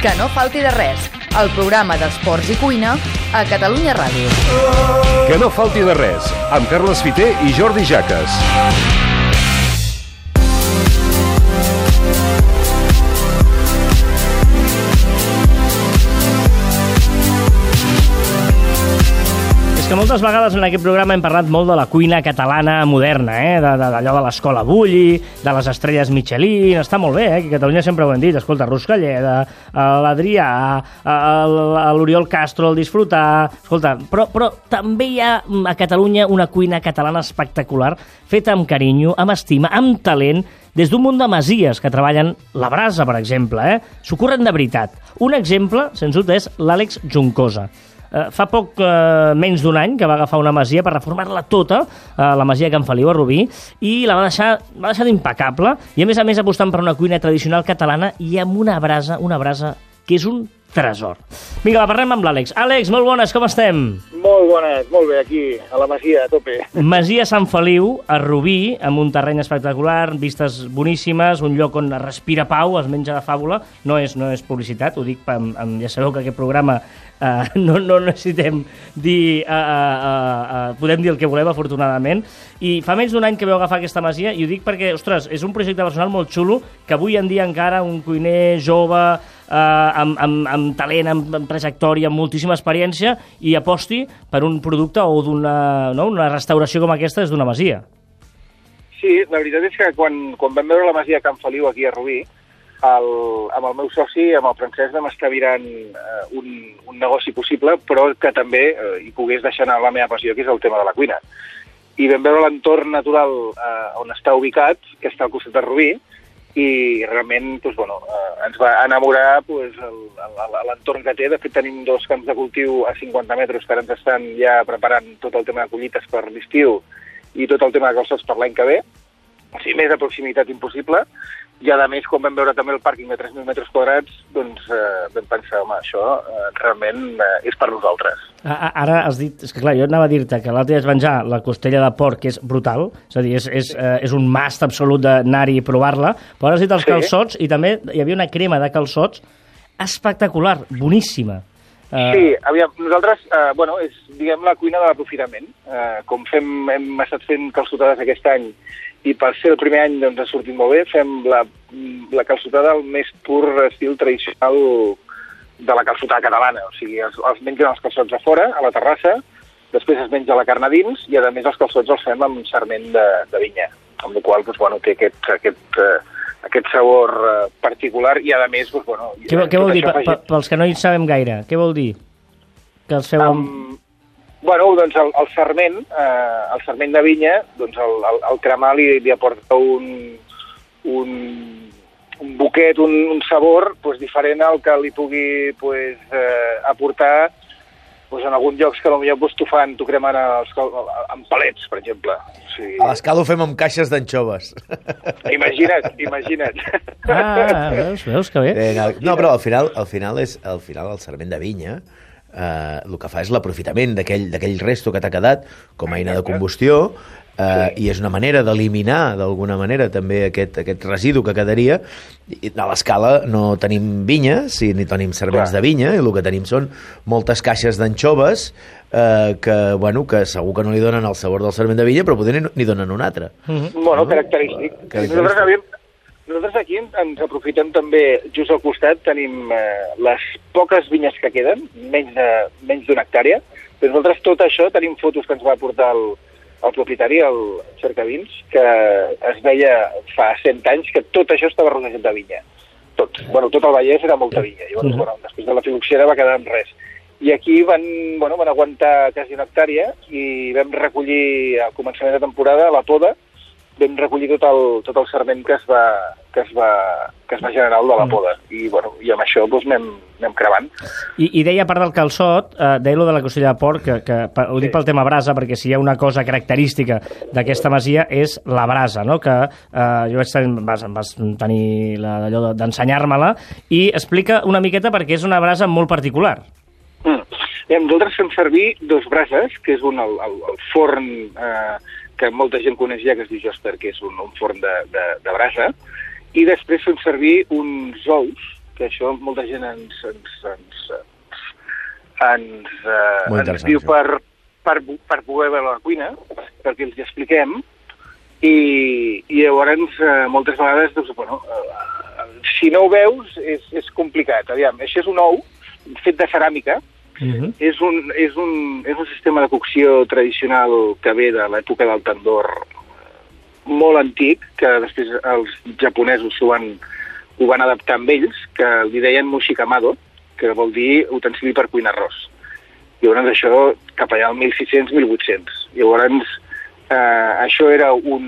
Que no falti de res, el programa d'esports i cuina a Catalunya Ràdio. Que no falti de res, amb Carles Fiter i Jordi Jaques. Que moltes vegades en aquest programa hem parlat molt de la cuina catalana moderna, eh? d'allò de, de, de l'escola Bulli, de les estrelles Michelin, està molt bé, eh? que Catalunya sempre ho hem dit, escolta, Rus Galleda, eh, l'Adrià, eh, l'Oriol Castro, el Disfrutar... Escolta, però, però també hi ha mm, a Catalunya una cuina catalana espectacular, feta amb carinyo, amb estima, amb talent, des d'un munt de masies que treballen la brasa, per exemple, eh? S'ho de veritat. Un exemple, sens dubte, és l'Àlex Juncosa Eh, fa poc eh, menys d'un any que va agafar una masia per reformar-la tota, eh, la masia Can Feliu a Rubí, i la va deixar, va deixar d'impecable, i a més a més apostant per una cuina tradicional catalana i amb una brasa, una brasa que és un tresor. Vinga, va, parlem amb l'Àlex. Àlex, molt bones, com estem? Molt bones, molt bé, aquí, a la Masia, a tope. Masia Sant Feliu, a Rubí, amb un terreny espectacular, vistes boníssimes, un lloc on es respira pau, es menja de fàbula. No és, no és publicitat, ho dic, amb, amb, ja sabeu que aquest programa eh, no, no necessitem dir... Uh, uh, uh, podem dir el que volem, afortunadament. I fa menys d'un any que veu agafar aquesta masia, i ho dic perquè, ostres, és un projecte personal molt xulo, que avui en dia encara un cuiner jove, eh, amb, amb, amb talent, amb, amb trajectòria, amb moltíssima experiència, i aposti per un producte o d'una no? una restauració com aquesta és d'una masia. Sí, la veritat és que quan, quan vam veure la masia Can Feliu aquí a Rubí, el, amb el meu soci, amb el Francesc, vam estar virant eh, un, un negoci possible, però que també eh, hi pogués deixar anar la meva passió, que és el tema de la cuina. I vam veure l'entorn natural eh, on està ubicat, que està al costat de Rubí, i realment doncs, bueno, eh, ens va enamorar doncs, l'entorn que té. De fet, tenim dos camps de cultiu a 50 metres que ara ens estan ja preparant tot el tema de collites per l'estiu i tot el tema de calçots per l'any que ve. O sigui, més de proximitat impossible i a més, quan vam veure també el pàrquing de 3.000 metres quadrats, doncs eh, vam pensar, home, això eh, realment eh, és per nosaltres. Ara has dit, és que clar, jo anava a dir-te que l'altre dia es venjar la costella de porc, que és brutal, és a dir, és, és, eh, és un mast absolut d'anar-hi i provar-la, però has dit els sí. calçots i també hi havia una crema de calçots espectacular, boníssima. Uh... Sí, aviam, nosaltres, eh, bueno, és, diguem, la cuina de l'aprofitament. Eh, com fem, hem estat fent calçotades aquest any i per ser el primer any doncs, ha sortit molt bé, fem la, la calçotada al més pur estil tradicional de la calçotada catalana. O sigui, els, els mengen els calçots a fora, a la terrassa, després es menja la carn a dins i, a més, els calçots els fem amb un sarment de, de vinya, amb la qual doncs, bueno, té aquest, aquest, uh, aquest sabor uh, particular i, a més, doncs, bueno... Què, què vol dir, pels que no hi sabem gaire, què vol dir? Que els feu amb... Um, Bueno, doncs el, el sarment, eh, el sarment de vinya, doncs el, el, el cremar li, li aporta un, un, un buquet, un, un sabor pues, diferent al que li pugui pues, eh, aportar pues, en alguns llocs que potser pues, t'ho fan, t'ho cremen els, amb palets, per exemple. O sigui... A l'escala ho fem amb caixes d'anxoves. Imagina't, imagina't. Ah, veus, veus que bé. Eh, no, però al final, al final és al final el sarment de vinya eh, el que fa és l'aprofitament d'aquell resto que t'ha quedat com a eina de combustió eh, sí. i és una manera d'eliminar d'alguna manera també aquest, aquest residu que quedaria i a l'escala no tenim vinyes i ni tenim servents de vinya i el que tenim són moltes caixes d'anxoves eh, que, bueno, que segur que no li donen el sabor del servent de vinya però potser n'hi donen un altre mm -hmm. Bueno, característic, característic. Nosaltres havíem, nosaltres aquí ens aprofitem també, just al costat tenim eh, les poques vinyes que queden, menys d'una menys hectàrea, però nosaltres tot això tenim fotos que ens va portar el, el propietari, el Cercavins, que es veia fa 100 anys que tot això estava rodejat de vinya. Tot. Bueno, tot el Vallès era molta vinya. Llavors, bueno, després de la filoxera va quedar en res. I aquí van, bueno, van aguantar quasi una hectàrea i vam recollir al començament de temporada la poda, vam recollir tot el, tot el serment que es va, que es va, que es va generar de la mm. poda. I, bueno, I amb això doncs, anem, anem crevant. I, I deia, a part del calçot, eh, deia lo de la costella de porc, que, que ho dic pel tema brasa, perquè si hi ha una cosa característica d'aquesta masia és la brasa, no? que eh, jo vaig tenir, vas, vas tenir allò d'ensenyar-me-la, i explica una miqueta perquè és una brasa molt particular. Mm. Bé, nosaltres fem servir dos brases, que és un, el, el, el forn eh, que molta gent coneix ja, que es diu Josper, que és un, un forn de, de, de brasa, i després fem servir uns ous, que això molta gent ens, ens, ens, ens, eh, ens interessant, diu això. per, per, per poder veure la cuina, perquè els hi expliquem, i, i llavors eh, moltes vegades, doncs, bueno, eh, si no ho veus és, és complicat. Aviam, això és un ou fet de ceràmica, Uh -huh. és un, és, un, és un sistema de cocció tradicional que ve de l'època del tandoor eh, molt antic, que després els japonesos ho van, ho van adaptar amb ells, que li deien mushikamado, que vol dir utensili per cuinar arròs. Llavors això cap allà al 1600-1800. Llavors eh, això era un,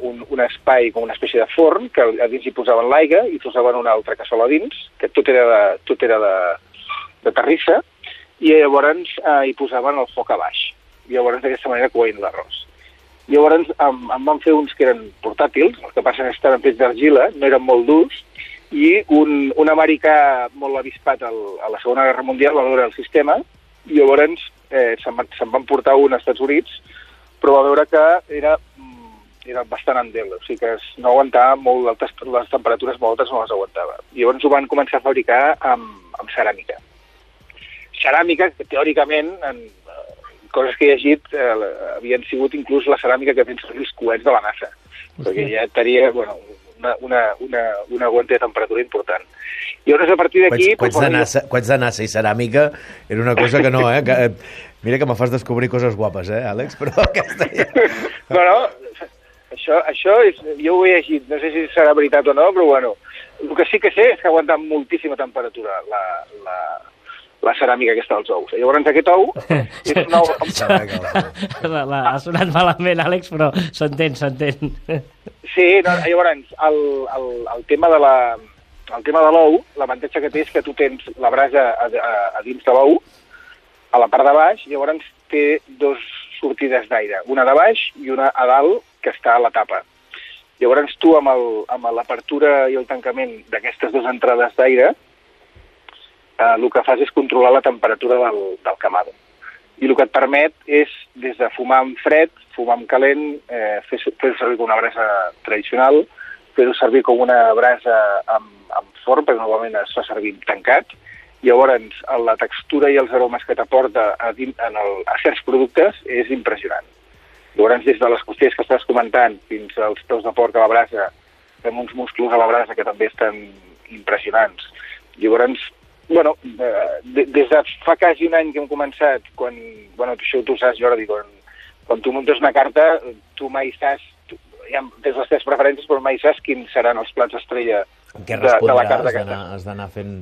un, un espai com una espècie de forn, que a dins hi posaven l'aigua i posaven una altra cassola a dins, que tot era de, tot era de, de terrissa, i llavors eh, hi posaven el foc a baix. Llavors d'aquesta manera coïn l'arròs. Llavors em, em van fer uns que eren portàtils, el que passa és que estaven fets d'argila, no eren molt durs, i un, un americà molt avispat al, a la Segona Guerra Mundial va veure el sistema, i llavors eh, se'n van, se van portar un als Estats Units, però va veure que era, mm, era bastant endel, o sigui que no aguantava molt altes, les temperatures molt altes no les aguantava. Llavors ho van començar a fabricar amb, amb ceràmica ceràmica que teòricament, en eh, coses que he llegit, eh, havien sigut inclús la ceràmica que servir els coets de la NASA, perquè ja tenia bueno, una, una, una, una aguanta de temperatura important. I llavors, a partir d'aquí... Quants, de NASA, de NASA i ceràmica era una cosa que no, eh? Que, eh, mira que me fas descobrir coses guapes, eh, Àlex? Però aquesta ja... bueno, això, això és, jo ho he llegit, no sé si serà veritat o no, però bueno, el que sí que sé és que aguanta moltíssima temperatura la, la, la ceràmica aquesta dels ous. Llavors aquest ou és un ou... la, la, ha sonat malament, Àlex, però s'entén, s'entén. Sí, no, llavors, el, el, el tema de la, el tema de l'ou, l'avantatge que té és que tu tens la brasa a, a, a dins de l'ou, a la part de baix, llavors té dos sortides d'aire, una de baix i una a dalt, que està a la tapa. Llavors tu amb l'apertura i el tancament d'aquestes dues entrades d'aire, eh, el que fas és controlar la temperatura del, del camado. I el que et permet és, des de fumar amb fred, fumar amb calent, eh, fer, fer servir com una brasa tradicional, fer-ho servir com una brasa amb, amb forn, perquè normalment es fa servir tancat, llavors la textura i els aromes que t'aporta a, en el, a certs productes és impressionant. Llavors, des de les costelles que estàs comentant fins als peus de porc a la brasa, fem uns musclos a la brasa que també estan impressionants. Llavors, bueno, eh, de, des de fa quasi un any que hem començat, quan, bueno, això tu ho saps, Jordi, quan, quan tu muntes una carta, tu mai saps, tu, ja tens les teves preferències, però mai saps quins seran els plats estrella En què de, de la carta Has d'anar estàs. has d'anar fent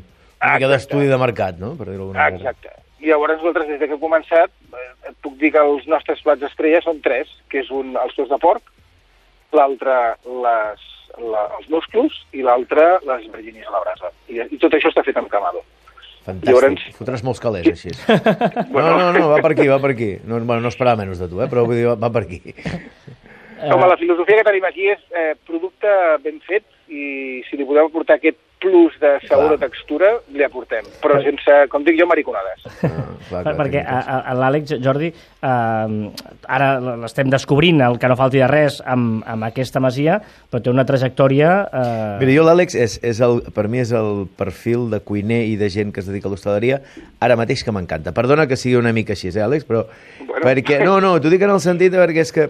una mica d'estudi de mercat, no? Per dir-ho d'alguna manera. exacte. I llavors nosaltres, des que hem començat, eh, et puc dir que els nostres plats estrella són tres, que és un els peus de porc, l'altre les, la, els musclos i l'altre les virginis a la brasa. I, I tot això està fet amb camado. Fantàstic. Llavors- Fotràs molts calés, així. No, no, no, va per aquí, va per aquí. No, bueno, no esperava menys de tu, eh? però vull dir, va, va per aquí. Home, la filosofia que tenim aquí és eh, producte ben fet i si li podem aportar aquest plus de sabor o textura, li aportem. Però sense, com dic jo, mariconades. Ah, clar, Per, clar, perquè l'Àlex, Jordi, eh, ara l'estem descobrint, el que no falti de res, amb, amb aquesta masia, però té una trajectòria... Eh... Mira, jo l'Àlex, és, és el, per mi és el perfil de cuiner i de gent que es dedica a l'hostaleria ara mateix que m'encanta. Perdona que sigui una mica així, eh, Àlex? Però Bueno. perquè, no, no, t'ho dic en el sentit de perquè és que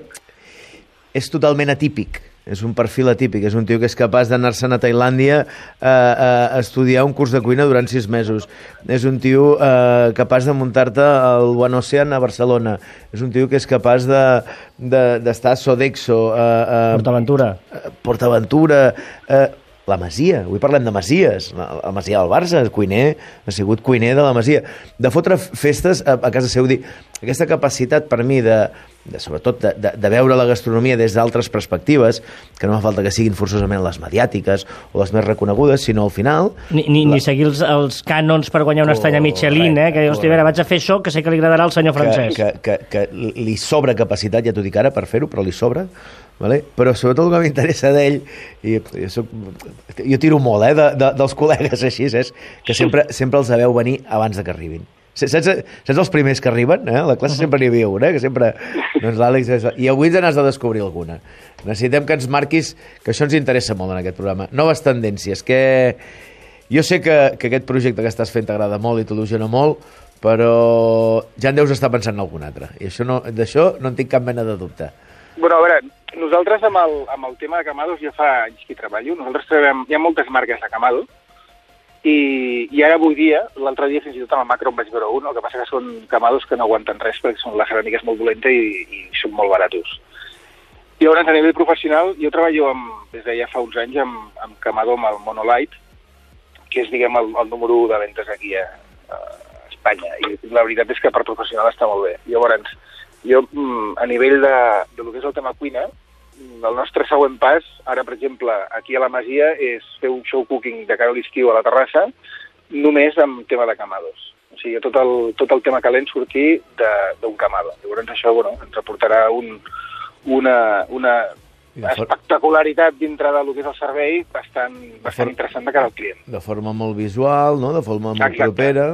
és totalment atípic. És un perfil atípic, és un tio que és capaç d'anar-se'n a Tailàndia a, a, a estudiar un curs de cuina durant sis mesos. És un tio eh, capaç de muntar-te al One Ocean a Barcelona. És un tio que és capaç de- de- d'estar de, a Sodexo, a, a, PortAventura. eh, PortAventura, eh, la Masia, avui parlem de Masies, la, la Masia del Barça, el cuiner, ha sigut cuiner de la Masia, de fotre festes a, a casa seu, dir, aquesta capacitat per mi de, de sobretot de, de, de veure la gastronomia des d'altres perspectives, que no fa falta que siguin forçosament les mediàtiques o les més reconegudes, sinó al final... Ni, ni, ni seguir els, els cànons per guanyar una estrella Michelin, eh? Que dius, a veure, vaig a fer això que sé que li agradarà al senyor francès. que, que, que, que li sobra capacitat, ja t'ho dic ara, per fer-ho, però li sobra, vale? però sobretot el que m'interessa d'ell, i jo, soc, jo tiro molt eh, de, de, dels col·legues així, saps? que sempre, sempre els veu venir abans de que arribin. Saps, saps els primers que arriben? Eh? La classe sempre n'hi havia un, eh? que sempre... Doncs l'Àlex... és- I avui ens n'has de descobrir alguna. Necessitem que ens marquis, que això ens interessa molt en aquest programa. Noves tendències, què, Jo sé que, que aquest projecte que estàs fent t'agrada molt i t'il·lusiona molt, però ja en deus estar pensant en algun altre. I això no, d'això no en tinc cap mena de dubte. Bueno, a veure, nosaltres amb el, amb el tema de Camados ja fa anys que hi treballo. Nosaltres treballem, hi ha moltes marques de Camado, i, i ara avui dia, l'altre dia fins i tot amb el macro en vaig veure un, el que passa que són Camados que no aguanten res perquè són la ceràmica és molt dolenta i, i són molt baratos. Llavors, a nivell professional, jo treballo amb, des de ja fa uns anys amb, amb Camado, amb el Monolight, que és, diguem, el, el número 1 de ventes aquí a, a Espanya. I la veritat és que per professional està molt bé. Llavors, jo, mm, a nivell de, de lo que és el tema cuina, el nostre següent pas, ara, per exemple, aquí a la Masia, és fer un show cooking de cara a l'estiu a la terrassa, només amb tema de camados. O sigui, tot el, tot el tema calent sortir d'un camado. Llavors, això bueno, ens aportarà un, una, una de espectacularitat dintre del que és el servei bastant, bastant for- interessant de cara al client. De forma molt visual, no? de forma molt Exacte. propera.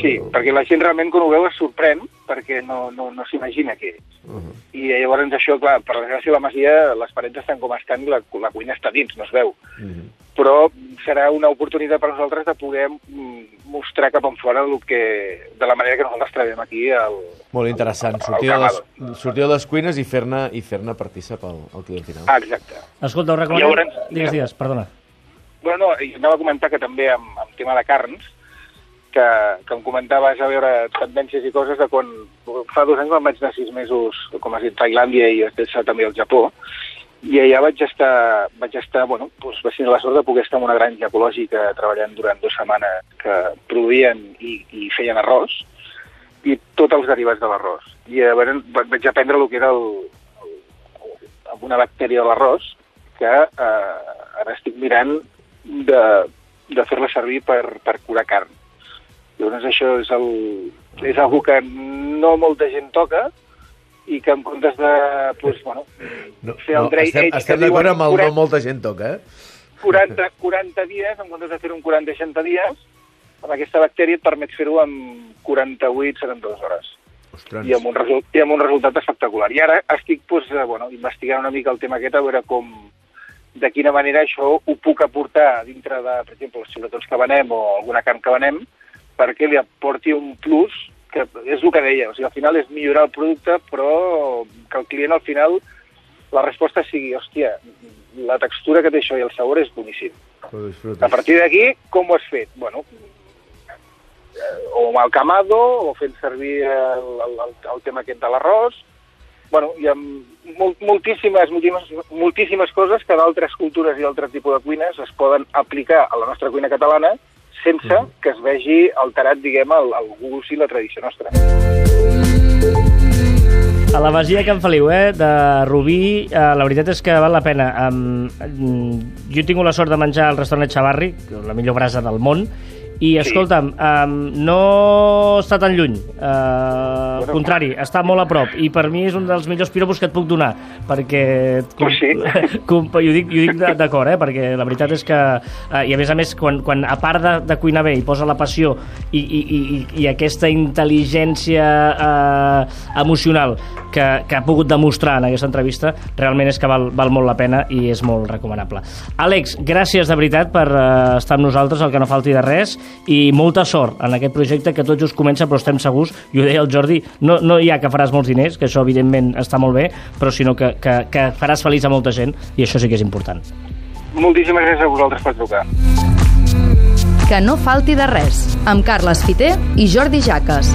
Sí, perquè la gent realment quan ho veu es sorprèn perquè no, no, no s'imagina què és. Uh -huh. I llavors això, clar, per desgràcia la masia, les parets estan com estan i la, la cuina està dins, no es veu. Uh -huh. Però serà una oportunitat per nosaltres de poder mm, mostrar cap enfora el que, de la manera que nosaltres treballem aquí el, Molt interessant. Sortir de les, sortir de les cuines i fer-ne i fer-ne partícip al, al client final. Ah, exacte. Escolta, ho recomanem... Llavors- Digues, digues, perdona. Bueno, no, i anava a comentar que també amb, amb tema de carns, que, que em comentaves a veure tendències i coses de quan fa dos anys me'n vaig anar sis mesos, com has dit, a Tailàndia i després també al Japó, i allà vaig estar, vaig estar bueno, doncs vaig tenir la sort de poder estar en una granja ecològica treballant durant dues setmanes que produïen i, i feien arròs, i tots els derivats de l'arròs. I llavors va- vaig aprendre el que era el, el, una bactèria de l'arròs que eh, ara estic mirant de, de fer-la servir per, per curar carn. Llavors això és, el, és algo que no molta gent toca i que en comptes de pues, bueno, No, fer el no, dry estem, estem d'acord amb el no 40 molta gent toca, eh? 40, 40 dies, en comptes de fer un 40-60 dies, amb aquesta bactèria et permet fer-ho en 48-72 hores. Ostres. I amb, un result, I amb un resultat espectacular. I ara estic pues, eh, bueno, investigant una mica el tema aquest, a veure com, de quina manera això ho puc aportar dintre de, per exemple, els xuletons que venem o alguna carn que venem, perquè li aporti un plus, que és el que deia, o sigui, al final és millorar el producte, però que el client al final la resposta sigui, hòstia, la textura que té això i el sabor és boníssim. A partir d'aquí, com ho has fet? Bueno, o amb el camado, o fent servir el, el, el, tema aquest de l'arròs. Bueno, hi ha mol, moltíssimes, moltíssimes, moltíssimes coses que d'altres cultures i d'altres tipus de cuines es poden aplicar a la nostra cuina catalana sense que es vegi alterat, diguem, el, el gust i la tradició nostra. A la Masia Can Feliu, eh, de Rubí, eh, la veritat és que val la pena. Um, jo he tingut la sort de menjar al restaurant Xavarri, la millor brasa del món, i, escolta'm, um, no està tan lluny. Uh, al contrari, està molt a prop. I per mi és un dels millors piropos que et puc donar, perquè... Pues sí. Com, jo dic, jo dic d'acord, eh? perquè la veritat és que... Eh, I a més a més, quan, quan a part de, de cuinar bé hi posa la passió i, i, i, i aquesta intel·ligència eh, emocional que, que ha pogut demostrar en aquesta entrevista, realment és que val, val molt la pena i és molt recomanable. Àlex, gràcies de veritat per eh, estar amb nosaltres, el que no falti de res, i molta sort en aquest projecte que tot just comença, però estem segurs, i ho deia el Jordi, no, no hi ha que faràs molts diners, que això evidentment està molt bé, però sinó que, que, que faràs feliç a molta gent, i això sí que és important. Moltíssimes gràcies a vosaltres per trucar. Que no falti de res, amb Carles Fiter i Jordi Jaques.